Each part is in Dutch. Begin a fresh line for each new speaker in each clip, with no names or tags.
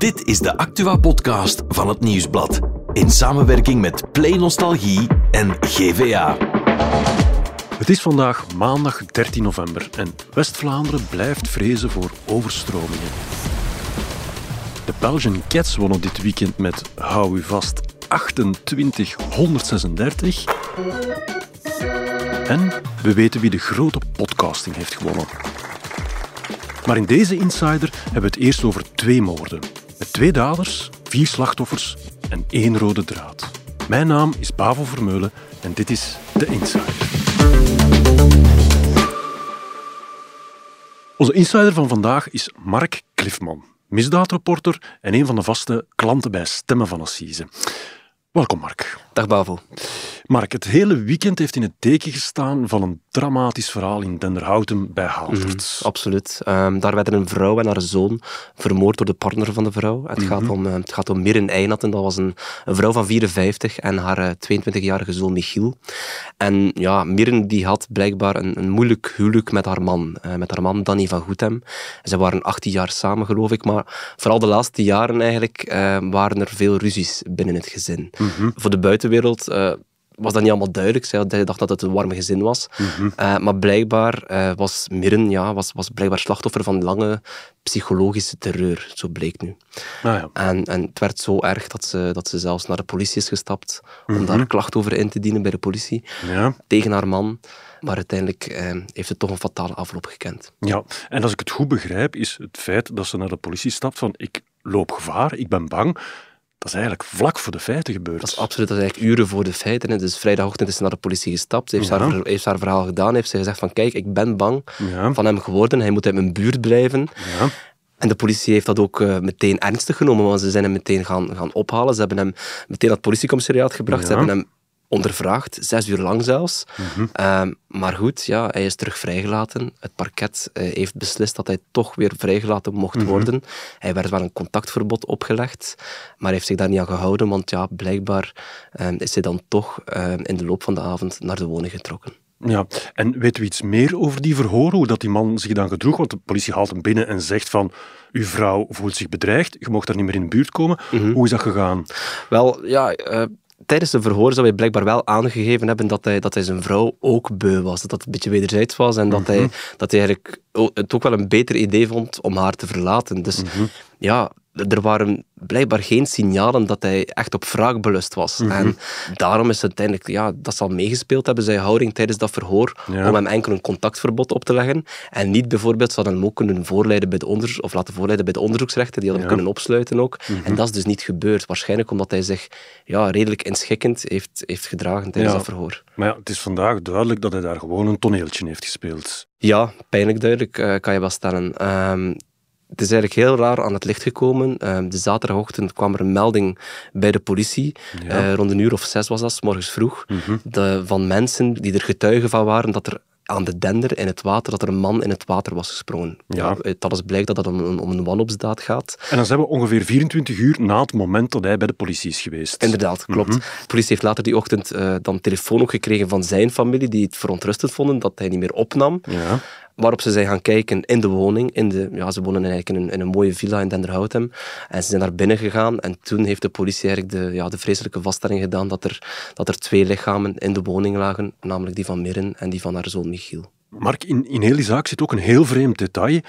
Dit is de Actua-podcast van het Nieuwsblad. In samenwerking met Play Nostalgie en GVA.
Het is vandaag maandag 13 november en West-Vlaanderen blijft vrezen voor overstromingen. De Belgian Cats wonnen dit weekend met, hou u vast, 2836. En we weten wie de grote podcasting heeft gewonnen. Maar in deze Insider hebben we het eerst over twee moorden. Met twee daders, vier slachtoffers en één rode draad. Mijn naam is Bavo Vermeulen en dit is de Insider. Onze insider van vandaag is Mark Cliffman, misdaadreporter en een van de vaste klanten bij Stemmen van Assise. Welkom, Mark.
Dag Bavo.
Mark, het hele weekend heeft in het teken gestaan van een dramatisch verhaal in Denderhouten bij Halvert.
Mhm, absoluut. Um, daar werden een vrouw en haar zoon vermoord door de partner van de vrouw. Het, gaat, om, uh, het gaat om Mirren Einatten. Dat was een, een, vrouw van 54 en haar 22-jarige zoon Michiel. En ja, Mirren die had blijkbaar een, een moeilijk huwelijk met haar man. Uh, met haar man Danny van Goethem. Ze waren 18 jaar samen, geloof ik. Maar vooral de laatste jaren eigenlijk uh, waren er veel ruzies binnen het gezin.
Mhm.
Voor de buitenwereld was dat niet allemaal duidelijk. Zij dacht dat het een warme gezin was.
Mhm.
Uh, maar blijkbaar uh, was Mirren ja, was, was blijkbaar slachtoffer van lange psychologische terreur. Zo bleek nu.
Ah, ja.
en, en het werd zo erg dat ze, dat ze zelfs naar de politie is gestapt om
Mhm.
daar klacht over in te dienen bij de politie.
Ja,
Tegen haar man. Maar uiteindelijk eh, heeft het toch een fatale afloop gekend.
ja. En als ik het goed begrijp, is het feit dat ze naar de politie stapt van ik loop gevaar, ik ben bang, dat is eigenlijk vlak voor de feiten gebeurd.
Dat is absoluut, dat is eigenlijk uren voor de feiten. Dus vrijdagochtend is ze naar de politie gestapt. Ze heeft,
Ja.
haar, heeft haar verhaal gedaan. Heeft ze gezegd van kijk, ik ben bang
Ja,
van hem geworden. Hij moet uit mijn buurt blijven.
ja.
En de politie heeft dat ook eh, meteen ernstig genomen, want ze zijn hem meteen gaan, gaan ophalen. Ze hebben hem meteen naar het politiecommissariaat gebracht. Ze hebben hem ondervraagd, zes uur lang zelfs.
Mhm.
Ehm, maar goed, ja, hij is terug vrijgelaten. Het parket eh, heeft beslist dat hij toch weer vrijgelaten mocht
Mhm.
worden. Hij werd wel een contactverbod opgelegd, maar heeft zich daar niet aan gehouden, want ja, blijkbaar ehm, is hij dan toch ehm, in de loop van de avond naar de woning getrokken.
Ja, en weten we iets meer over die verhoren, hoe dat die man zich dan gedroeg? Want de politie haalt hem binnen en zegt van, uw vrouw voelt zich bedreigd, je mocht daar niet meer in de buurt komen.
Mhm.
Hoe is dat gegaan?
Wel, ja, eh, tijdens de verhoor zou hij blijkbaar wel aangegeven hebben dat hij, dat hij zijn vrouw ook beu was. Dat dat een beetje wederzijds was en dat, hij, dat hij eigenlijk het ook wel een beter idee vond om haar te verlaten. Dus ja, er waren blijkbaar geen signalen dat hij echt op wraakbelust was. En daarom is het uiteindelijk, ja, dat zal meegespeeld hebben, zijn houding tijdens dat verhoor,
Ja.
om hem enkel een contactverbod op te leggen. En niet bijvoorbeeld, ze hem ook kunnen voorleiden bij de onderzoek, of laten voorleiden bij de onderzoeksrechter, die hadden hem kunnen opsluiten ook. En dat is dus niet gebeurd. Waarschijnlijk omdat hij zich ja, redelijk inschikkend heeft, heeft gedragen tijdens
Ja.
dat verhoor.
Maar ja, het is vandaag duidelijk dat hij daar gewoon een toneeltje heeft gespeeld.
Ja, pijnlijk duidelijk, eh, kan je wel stellen. Ehm, het is eigenlijk heel raar aan het licht gekomen. Ehm, de zaterdagochtend kwam er een melding bij de politie.
Ja.
Eh, rond een uur of zes was dat, 's morgens vroeg. de, van mensen die er getuigen van waren dat er aan de dender in het water, dat er een man in het water was gesprongen.
Ja.
uit alles blijkt dat het om, een- om een wanopsdaad gaat.
En dan zijn we ongeveer 24 uur na het moment dat hij bij de politie is geweest.
Inderdaad, klopt. De politie heeft later die ochtend eh, dan telefoon ook gekregen van zijn familie, die het verontrustend vonden dat hij niet meer opnam.
Ja.
Waarop ze zijn gaan kijken in de woning. In de, ja, ze wonen eigenlijk in een, in een mooie villa in Denderhoutem. En ze zijn naar binnen gegaan. En toen heeft de politie eigenlijk de, ja, de vreselijke vaststelling gedaan dat er, dat er twee lichamen in de woning lagen. Namelijk die van Mirren en die van haar zoon Michiel.
Mark, in, in heel die zaak zit ook een heel vreemd detail.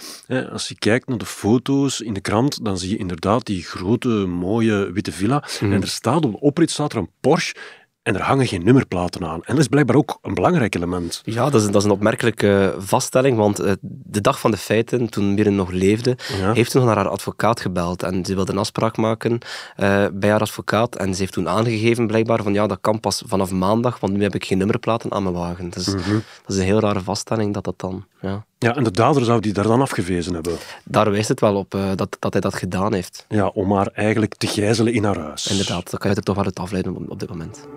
Als je kijkt naar de foto's in de krant, dan zie je inderdaad die grote, mooie witte villa. En er staat op de oprit staat er een Porsche en er hangen geen nummerplaten aan. En dat is blijkbaar ook een belangrijk element.
Ja, dat is, dat is een opmerkelijke vaststelling, want eh, de dag van de feiten, toen Mirren nog leefde,
Ja.
heeft ze nog naar haar advocaat gebeld en ze wilde een afspraak maken eh, bij haar advocaat en ze heeft toen aangegeven blijkbaar van ja, dat kan pas vanaf maandag, want nu heb ik geen nummerplaten aan mijn wagen. Dus dat is een heel rare vaststelling dat dat dan, ja.
Ja, en de dader zou die daar dan afgewezen hebben.
Daar wijst het wel op eh, dat, dat hij dat gedaan heeft.
Ja, om haar eigenlijk te gijzelen in haar huis.
Inderdaad, dat kan je er toch wel uit afleiden op, op dit moment.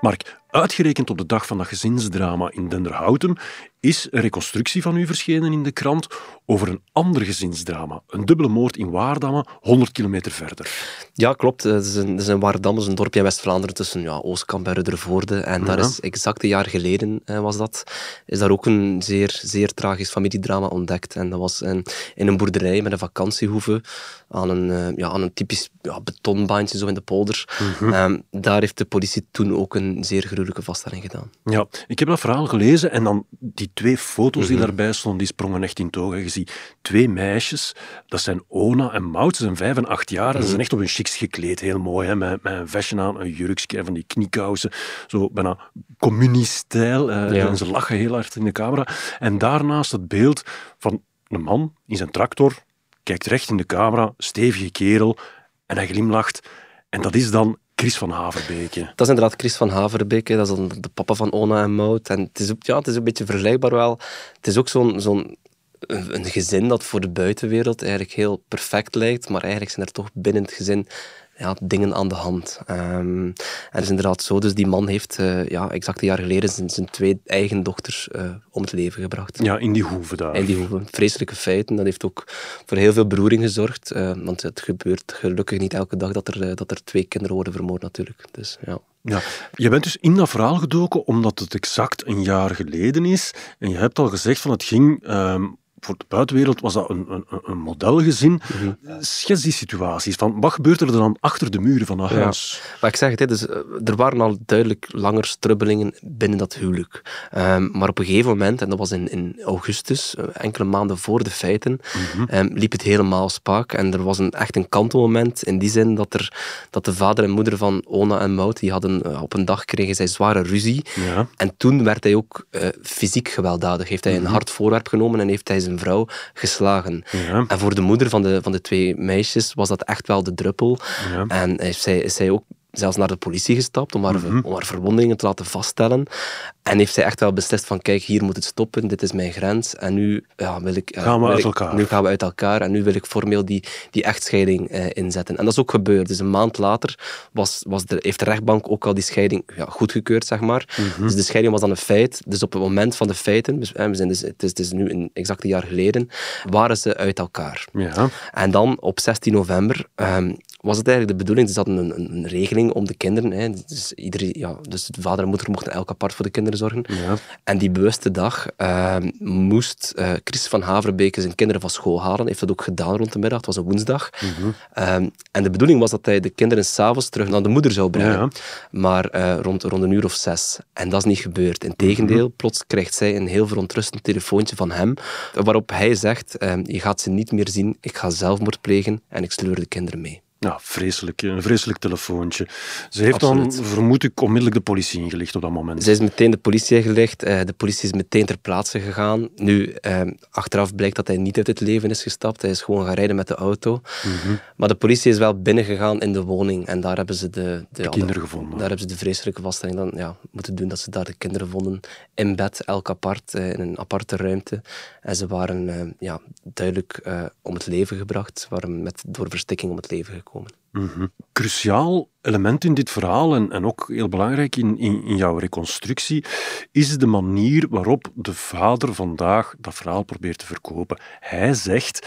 Mark, uitgerekend op de dag van dat gezinsdrama in Denderhouten is een reconstructie van u verschenen in de krant over een ander gezinsdrama. Een dubbele moord in Waardamme, 100 kilometer verder.
Ja, klopt. Het is een, het is een Waardamme, een dorpje in West-Vlaanderen tussen ja, Oostkamp en Ruddervoorde. En daar is exact een jaar geleden eh, was dat, is daar ook een zeer, zeer tragisch familiedrama ontdekt. En dat was in, in een boerderij met een vakantiehoeve aan een, uh, ja, aan een typisch ja, betonbaantje zo in de polder.
Mhm.
Ehm, daar heeft de politie toen ook een zeer vaststelling gedaan.
Ja, ik heb dat verhaal gelezen en dan die twee foto's die
Mhm.
daarbij stonden, die sprongen echt in togen. Je ziet twee meisjes, dat zijn Ona en Maud, ze zijn vijf en acht jaar en
Mhm.
ze zijn echt op hun chics gekleed, heel mooi, hè, met, met een vestje aan, een jurkje en van die kniekousen, zo bijna communistijl. eh,
Ja.
En ze lachen heel hard in de camera. En daarnaast het beeld van een man in zijn tractor, kijkt recht in de camera, stevige kerel, en hij glimlacht. En dat is dan Chris van Haverbeke.
Dat is inderdaad Chris van Haverbeek, hè. dat is dan de papa van Ona en Maud. En het is ja, het is een beetje vergelijkbaar wel. Het is ook zo'n zo'n een gezin dat voor de buitenwereld eigenlijk heel perfect lijkt, maar eigenlijk zijn er toch binnen het gezin ja, dingen aan de hand. Ehm, en het is inderdaad zo, dus die man heeft eh, ja, exact een jaar geleden zijn, zijn twee eigen dochters eh, om het leven gebracht.
Ja, in die hoeve daar.
En die hoeven vreselijke feiten. Dat heeft ook voor heel veel beroering gezorgd. eh, want het gebeurt gelukkig niet elke dag dat er, dat er twee kinderen worden vermoord, natuurlijk. Dus, ja.
Ja. Je bent dus in dat verhaal gedoken omdat het exact een jaar geleden is. En je hebt al gezegd van het ging. ehm, voor de buitenwereld was dat een, een, een modelgezin. Schets die situaties. Van, wat gebeurt er dan achter de muren van dat
Ja.
huis?
Maar ik zeg het, dus, eh, er waren al duidelijk langer strubbelingen binnen dat huwelijk. Ehm, maar op een gegeven moment, en dat was in, in augustus, eh, enkele maanden voor de feiten, ehm, liep het helemaal spaak. En er was een, echt een kantelmoment in die zin dat, er, dat de vader en moeder van Ona en Maud, die hadden eh, op een dag kregen zij zware ruzie.
Ja.
En toen werd hij ook fysiek gewelddadig. Heeft hij een hard voorwerp genomen en heeft hij zijn vrouw geslagen.
Ja.
En voor de moeder van de, van de twee meisjes was dat echt wel de druppel.
Ja.
En heeft zij, is zij ook zelfs naar de politie gestapt om haar,
Mhm.
om haar verwondingen te laten vaststellen. En heeft zij echt wel beslist van, kijk, hier moet het stoppen, dit is mijn grens. En nu ja, wil ik... ja,
Gaan we uit
ik-
elkaar.
Nu gaan we uit elkaar en nu wil ik formeel die, die echtscheiding eh, inzetten. En dat is ook gebeurd. Dus een maand later was, was de, heeft de rechtbank ook al die scheiding ja, goedgekeurd, zeg maar.
Mhm.
Dus de scheiding was dan een feit. Dus op het moment van de feiten, dus, eh, we zijn dus, het, is, het is nu een exact een jaar geleden, waren ze uit elkaar.
Ja.
En dan op 16 november ehm, was het eigenlijk de bedoeling, ze hadden een, een, een regeling om de kinderen. Hè, dus, iedereen, ja, dus de vader en moeder mochten elk apart voor de kinderen zorgen.
Ja.
En die bewuste dag ehm, moest eh Chris van Haverbeke zijn kinderen van school halen. Heeft dat ook gedaan rond de middag. Het was een woensdag. Ehm, en de bedoeling was dat hij de kinderen s'avonds terug naar de moeder zou brengen.
Ja.
Maar eh, rond, rond een uur of zes. En dat is niet gebeurd. Integendeel, plots krijgt zij een heel verontrustend telefoontje van hem. Waarop hij zegt, ehm, je gaat ze niet meer zien. Ik ga zelfmoord plegen en ik sleur de kinderen mee.
Ja, vreselijk. Een vreselijk telefoontje. Ze heeft
Absoluut.
dan, vermoed ik, onmiddellijk de politie ingelicht op dat moment.
Zij is meteen de politie ingelicht. Eh, de politie is meteen ter plaatse gegaan. Nu, eh, achteraf blijkt dat hij niet uit het leven is gestapt. Hij is gewoon gaan rijden met de auto.
Mhm.
Maar de politie is wel binnengegaan in de woning. En daar hebben ze de, de,
kinderen
de-
gevonden.
Daar hebben ze de vreselijke vaststelling dan, ja, moeten doen dat ze daar de kinderen vonden. In bed, elk apart, eh, in een aparte ruimte. En ze waren ja, duidelijk om het leven gebracht. Ze waren met, door verstikking om het leven gekomen.
Mhm. Cruciaal element in dit verhaal, en, en ook heel belangrijk in, in, in jouw reconstructie, is de manier waarop de vader vandaag dat verhaal probeert te verkopen. Hij zegt,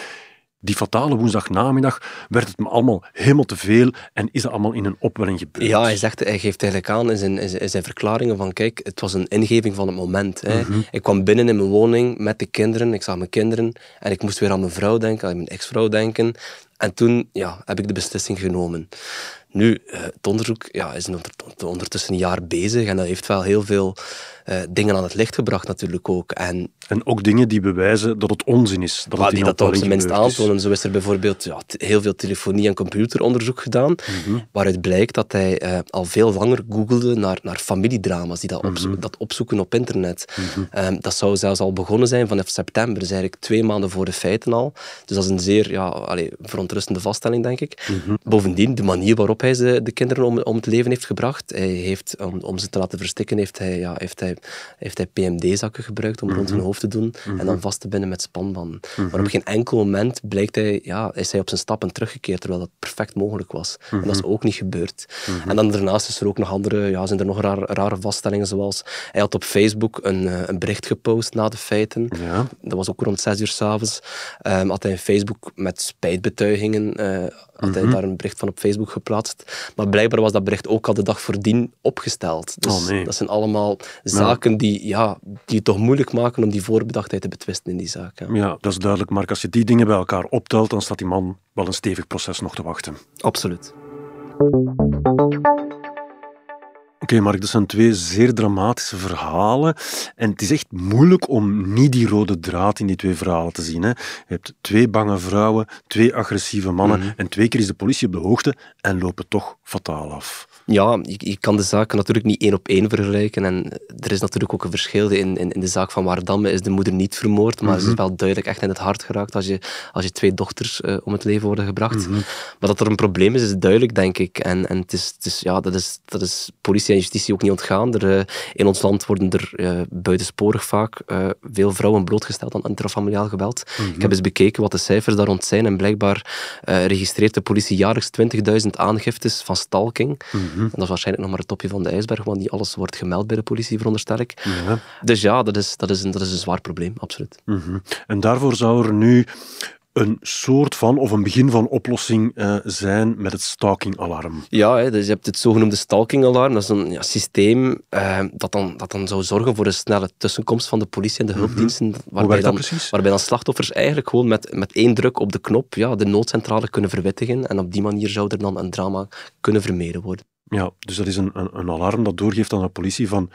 die fatale woensdagnamiddag werd het me allemaal helemaal te veel en is dat allemaal in een opwelling gebeurd.
Ja, hij, zegt, hij geeft eigenlijk aan in zijn, in zijn- in zijn verklaringen van kijk, het was een ingeving van het moment. Hè. Ik kwam binnen in mijn woning met de kinderen, ik zag mijn kinderen en ik moest weer aan mijn vrouw denken, aan mijn ex-vrouw denken. En toen ja, heb ik de beslissing genomen. Nu, eh, het onderzoek ja, is onder- ondertussen een jaar bezig en dat heeft wel heel veel eh, dingen aan het licht gebracht natuurlijk ook. En
En ook dingen die bewijzen dat het onzin is. Dat het
die dat toch op zijn minst aantonen. Zo is er bijvoorbeeld ja, heel veel telefonie- en computeronderzoek gedaan, waaruit blijkt dat hij eh, al veel langer googelde naar, naar familiedrama's, die dat, opzo- dat opzoeken op internet. Ehm, dat zou zelfs al begonnen zijn vanaf september, dus eigenlijk twee maanden voor de feiten al. Dus dat is een zeer ja, allee, verontrustende vaststelling, denk ik. Bovendien, de manier waarop hij ze, de kinderen om, om het leven heeft gebracht, hij heeft, om, om ze te laten verstikken, heeft hij, ja, heeft hij, heeft hij PMD-zakken gebruikt om rond hun hoofd te doen en dan vast te binden met spanbanden. Maar op geen enkel moment blijkt hij, ja, is hij op zijn stappen teruggekeerd, terwijl dat perfect mogelijk was. En dat is ook niet gebeurd. En dan daarnaast is er ook nog andere, ja, zijn er nog rare, rare vaststellingen, zoals hij had op Facebook een, eh, een bericht gepost na de feiten.
Ja.
Dat was ook rond zes uur s'avonds. Um, had hij een Facebook met spijtbetuigingen, eh, had hij daar een bericht van op Facebook geplaatst. Maar blijkbaar was dat bericht ook al de dag voordien opgesteld. Dus
Oh, nee.
dat zijn allemaal zaken die, ja, die het toch moeilijk maken om die voorbedachtheid te betwisten in die zaak. Ja.
Ja, dat is duidelijk, Mark. Als je die dingen bij elkaar optelt, dan staat die man wel een stevig proces nog te wachten.
Absoluut.
Oké, Mark, dat zijn twee zeer dramatische verhalen. En het is echt moeilijk om niet die rode draad in die twee verhalen te zien. Hè. Je hebt twee bange vrouwen, twee agressieve mannen. En twee keer is de politie op de hoogte en lopen toch fataal af.
Ja, je, je kan de zaken natuurlijk niet één op één vergelijken. En er is natuurlijk ook een verschil. In, in, in de zaak van Waardamme is de moeder niet vermoord, maar ze is wel duidelijk echt in het hart geraakt als je, als je twee dochters eh, om het leven worden gebracht. Maar dat er een probleem is, is duidelijk, denk ik. En, en het is, het is, ja, dat, is, dat is politie en justitie ook niet ontgaan. Er, eh, in ons land worden er eh, buitensporig vaak eh, veel vrouwen blootgesteld aan intrafamiliaal geweld. Ik heb eens bekeken wat de cijfers daar rond zijn en blijkbaar registreert de politie jaarlijks 20.000 aangiftes van stalking. En dat is waarschijnlijk nog maar het topje van de ijsberg, want niet alles wordt gemeld bij de politie, veronderstel ik.
Ja.
Dus ja, dat is, dat, is een, dat is een zwaar probleem, absoluut.
Mhm. En daarvoor zou er nu een soort van, of een begin van oplossing eh, zijn met het stalkingalarm.
Ja, hè, dus je hebt het zogenoemde stalkingalarm. Dat is een ja, systeem eh, dat, dan, dat dan zou zorgen voor een snelle tussenkomst van de politie en de hulpdiensten. Waarbij, dan, waarbij dan slachtoffers eigenlijk gewoon met, met één druk op de knop ja, de noodcentrale kunnen verwittigen. En op die manier zou er dan een drama kunnen vermeden worden.
Ja, dus dat is een, een, een alarm dat doorgeeft aan de politie van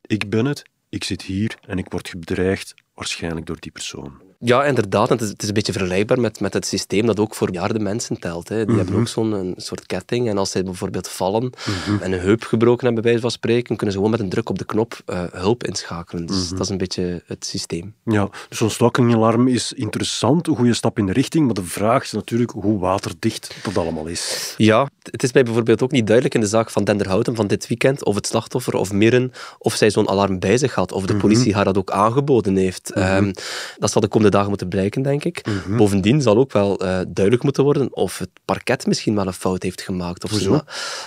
ik ben het, ik zit hier en ik word bedreigd, waarschijnlijk door die persoon.
Ja, inderdaad. En het is, het is een beetje vergelijkbaar met, met het systeem dat ook voor bejaarde mensen telt. Hè. Die hebben ook zo'n een soort ketting. En als zij bijvoorbeeld vallen en een heup gebroken hebben, bij wijze van spreken, kunnen ze gewoon met een druk op de knop eh, hulp inschakelen. Dus dat is een beetje het systeem.
Ja, dus zo'n stalkingalarm is interessant, een goede stap in de richting, maar de vraag is natuurlijk hoe waterdicht dat allemaal is.
Ja, het is mij bijvoorbeeld ook niet duidelijk in de zaak van Denderhouten van dit weekend of het slachtoffer of Mirren, of zij zo'n alarm bij zich had, of de politie haar dat ook aangeboden heeft. Ehm, dat zal de komende dagen moeten blijken, denk ik. Bovendien zal ook wel eh, duidelijk moeten worden of het parket misschien wel een fout heeft gemaakt. Of zo.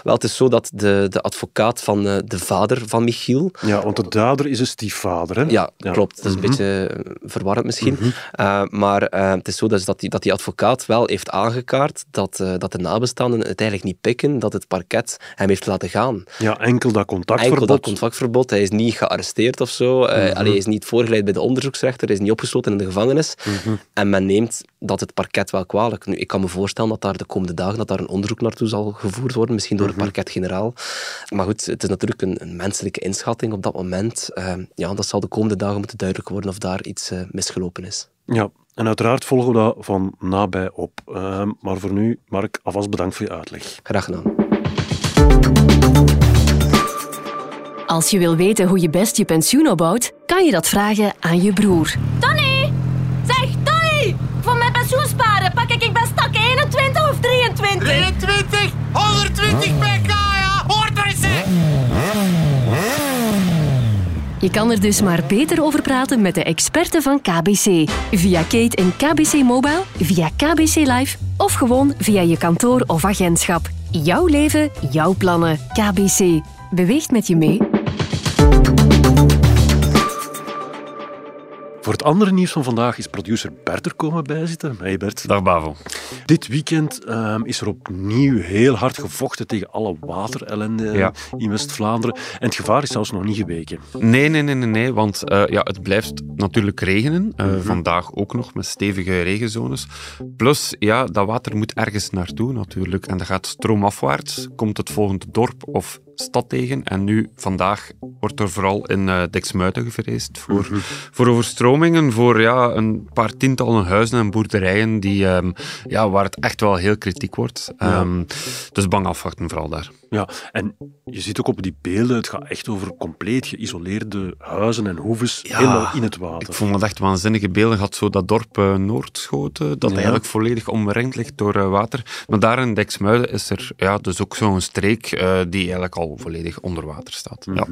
Wel, het is zo dat de, de advocaat van eh, de vader van Michiel,
Ja, want de dader is een stiefvader, hè?
ja, klopt. Dat is een beetje eh, verwarrend misschien. Uh, maar het is zo dus dat, die, dat die advocaat wel heeft aangekaart dat, dat de nabestaanden het eigenlijk niet pikken, dat het parket hem heeft laten gaan.
Ja, enkel dat contactverbod.
Enkel dat contactverbod. Hij is niet gearresteerd of zo. Allee, hij is niet voorgeleid bij de onderzoeksrechter. Hij is niet opgesloten in de gevangenis. Mm -hmm. En men neemt dat het parket wel kwalijk. Nu, ik kan me voorstellen dat daar de komende dagen dat daar een onderzoek naartoe zal gevoerd worden. Misschien door mm -hmm. het parket-generaal. Maar goed, het is natuurlijk een, een menselijke inschatting op dat moment. ja, dat zal de komende dagen moeten duidelijk worden of daar iets misgelopen is.
Ja, en uiteraard volgen we dat van nabij op. Uh, maar voor nu, Mark, alvast bedankt voor je uitleg.
Graag gedaan.
Als je wil weten hoe je best je pensioen opbouwt, kan je dat vragen aan je broer.
120 pk, ja! Hoort er eens!
Je kan er dus maar beter over praten met de experten van KBC. Via Kate en KBC Mobile, via KBC Live of gewoon via je kantoor of agentschap. Jouw leven, jouw plannen. KBC. Beweegt met je mee.
Voor het andere nieuws van vandaag is producer Bert er komen bijzitten. Hey Bert.
Dag Bavo.
Dit weekend um, is er opnieuw heel hard gevochten tegen alle waterellende
Ja.
in West-Vlaanderen. En het gevaar is zelfs nog niet geweken.
Nee, nee, nee, nee, nee want uh, ja, het blijft natuurlijk regenen. Uh,
Mhm.
Vandaag ook nog met stevige regenzones. Plus, ja, dat water moet ergens naartoe natuurlijk. En dat gaat stroomafwaarts. Komt het volgende dorp of stad tegen. En nu, vandaag, wordt er vooral in uh, Dixmuiden gevreesd voor, voor overstromingen, voor ja, een paar tientallen huizen en boerderijen die, ehm, ja, waar het echt wel heel kritiek wordt. Ehm, dus bang afwachten vooral daar.
Ja, en je ziet ook op die beelden, het gaat echt over compleet geïsoleerde huizen en hoeves, helemaal in het water.
Ik vond het echt waanzinnige beelden. Had zo dat dorp uh, Noordschoten, dat eigenlijk volledig omringd ligt door uh, water. Maar daar in Dexmuiden is er ja, dus ook zo'n streek uh, die eigenlijk al volledig onder water staat. Ja.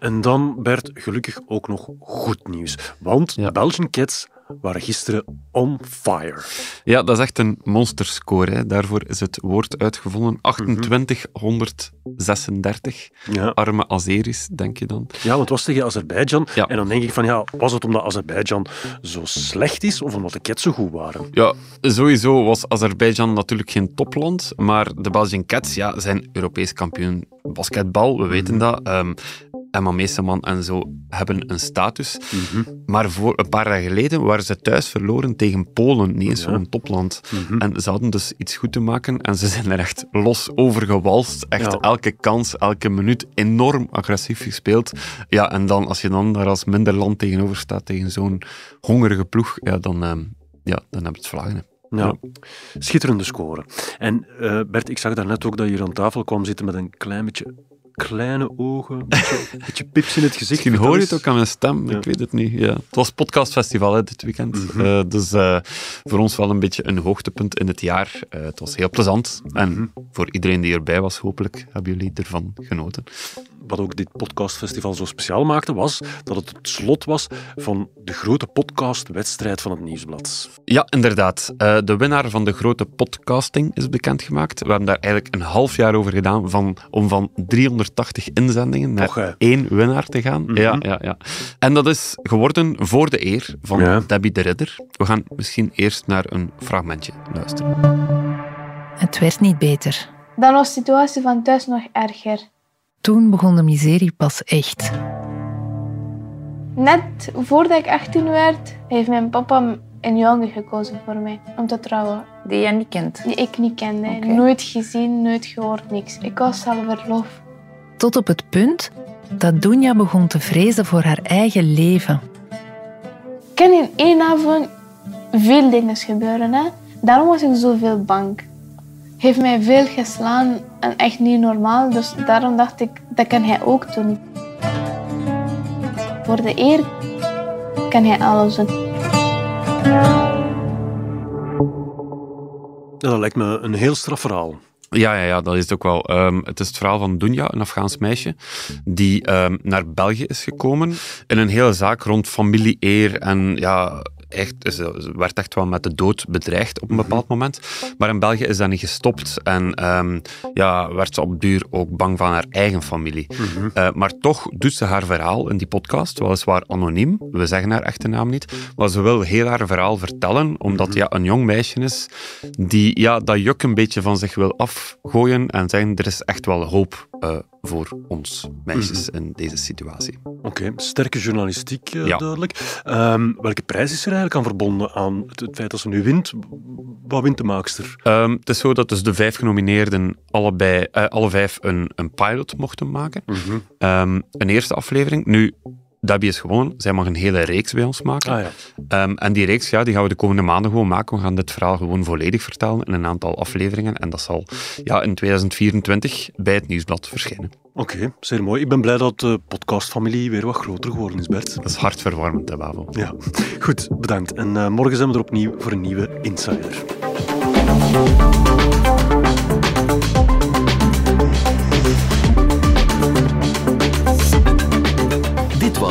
En dan, Bert, gelukkig ook nog goed nieuws. Want. Belgian Cats waren gisteren on fire.
Ja, dat is echt een monsterscore. Hè. Daarvoor is het woord uitgevonden. 2836. Ja. Arme Azeris, denk je dan?
Ja, want het was tegen Azerbeidzjan. Ja. En dan denk ik van, ja, was het omdat Azerbeidzjan zo slecht is of omdat de Cats zo goed waren?
Ja, sowieso was Azerbeidzjan natuurlijk geen topland, maar de Belgian Cats ja, zijn Europees kampioen basketbal, we weten dat. Um, Emma Meeseman en zo hebben een status. Mm -hmm. Maar voor een paar jaar geleden waren ze thuis verloren tegen Polen, niet eens ja. zo'n topland. Mm -hmm. En ze hadden dus iets goed te maken en ze zijn er echt los over gewalst. Echt ja. elke kans, elke minuut enorm agressief gespeeld. Ja, en dan als je dan daar als minder land tegenover staat tegen zo'n hongerige ploeg, ja, dan, uh, ja, dan heb je het vlagen.
Ja. ja. schitterende score. En uh, Bert, ik zag daarnet ook dat je hier aan tafel kwam zitten met een klein beetje kleine ogen, een beetje, beetje pips in het gezicht.
Misschien hoor je het ook aan mijn stem, ja. ik weet het niet. Ja. Het was podcastfestival hè, dit weekend, mm -hmm. uh, dus uh, voor ons wel een beetje een hoogtepunt in het jaar. Uh, het was heel plezant en mm -hmm. voor iedereen die erbij was, hopelijk hebben jullie ervan genoten.
Wat ook dit podcastfestival zo speciaal maakte, was dat het het slot was van de grote podcastwedstrijd van het Nieuwsblad.
Ja, inderdaad. de winnaar van de grote podcasting is bekendgemaakt. We hebben daar eigenlijk een half jaar over gedaan van, om van 380 inzendingen naar
Och,
één winnaar te gaan. Mm -hmm. ja, ja, ja. En dat is geworden voor de eer van ja. Debbie de Ridder. We gaan misschien eerst naar een fragmentje luisteren.
Het werd niet beter.
Dan was de situatie van thuis nog erger.
Toen begon de miserie pas echt.
Net voordat ik 18 werd, heeft mijn papa een jongen gekozen voor mij om te trouwen.
Die jij niet kent?
Die ik niet kende. Okay. Nooit gezien, nooit gehoord, niks. Ik was al verloofd.
Tot op het punt dat Dunja begon te vrezen voor haar eigen leven.
Kan in één avond veel dingen gebeuren. Hè? Daarom was ik zoveel bang. Heeft mij veel geslaan en echt niet normaal. Dus daarom dacht ik, dat kan hij ook doen. Voor de eer kan hij alles doen.
Ja, dat lijkt me een heel straf verhaal.
Ja, ja, ja, dat is het ook wel. Um, het is het verhaal van Dunja, een Afghaans meisje, die um, naar België is gekomen in een hele zaak rond familie-eer en ja, echt, ze werd echt wel met de dood bedreigd op een bepaald moment. Maar in België is dat niet gestopt en um, ja, werd ze op duur ook bang van haar eigen familie. Mm -hmm. uh, maar toch doet ze haar verhaal in die podcast, weliswaar anoniem, we zeggen haar echte naam niet, maar ze wil heel haar verhaal vertellen, omdat ja, een jong meisje is die ja, dat juk een beetje van zich wil afgooien en zeggen, er is echt wel hoop uh, voor ons meisjes -hmm. in deze situatie.
Oké, okay, sterke journalistiek, uh, ja. duidelijk. Um, welke prijs is er eigenlijk aan verbonden aan het, het, feit dat ze nu wint? Wat wint de maakster?
Um, het is zo dat dus de vijf genomineerden allebei, uh, alle vijf een, een pilot mochten maken. Mm -hmm. um, een eerste aflevering. Nu, Debbie is gewoon, zij mag een hele reeks bij ons maken.
Ah, ja.
um, en die reeks ja, die gaan we de komende maanden gewoon maken. We gaan dit verhaal gewoon volledig vertellen in een aantal afleveringen. En dat zal ja, in 2024 bij het Nieuwsblad verschijnen.
Oké, okay, zeer mooi. Ik ben blij dat de podcastfamilie weer wat groter geworden is, Bert.
Dat is hartverwarmend, hè.
Ja, goed, bedankt. En uh, morgen zijn we er opnieuw voor een nieuwe Insider.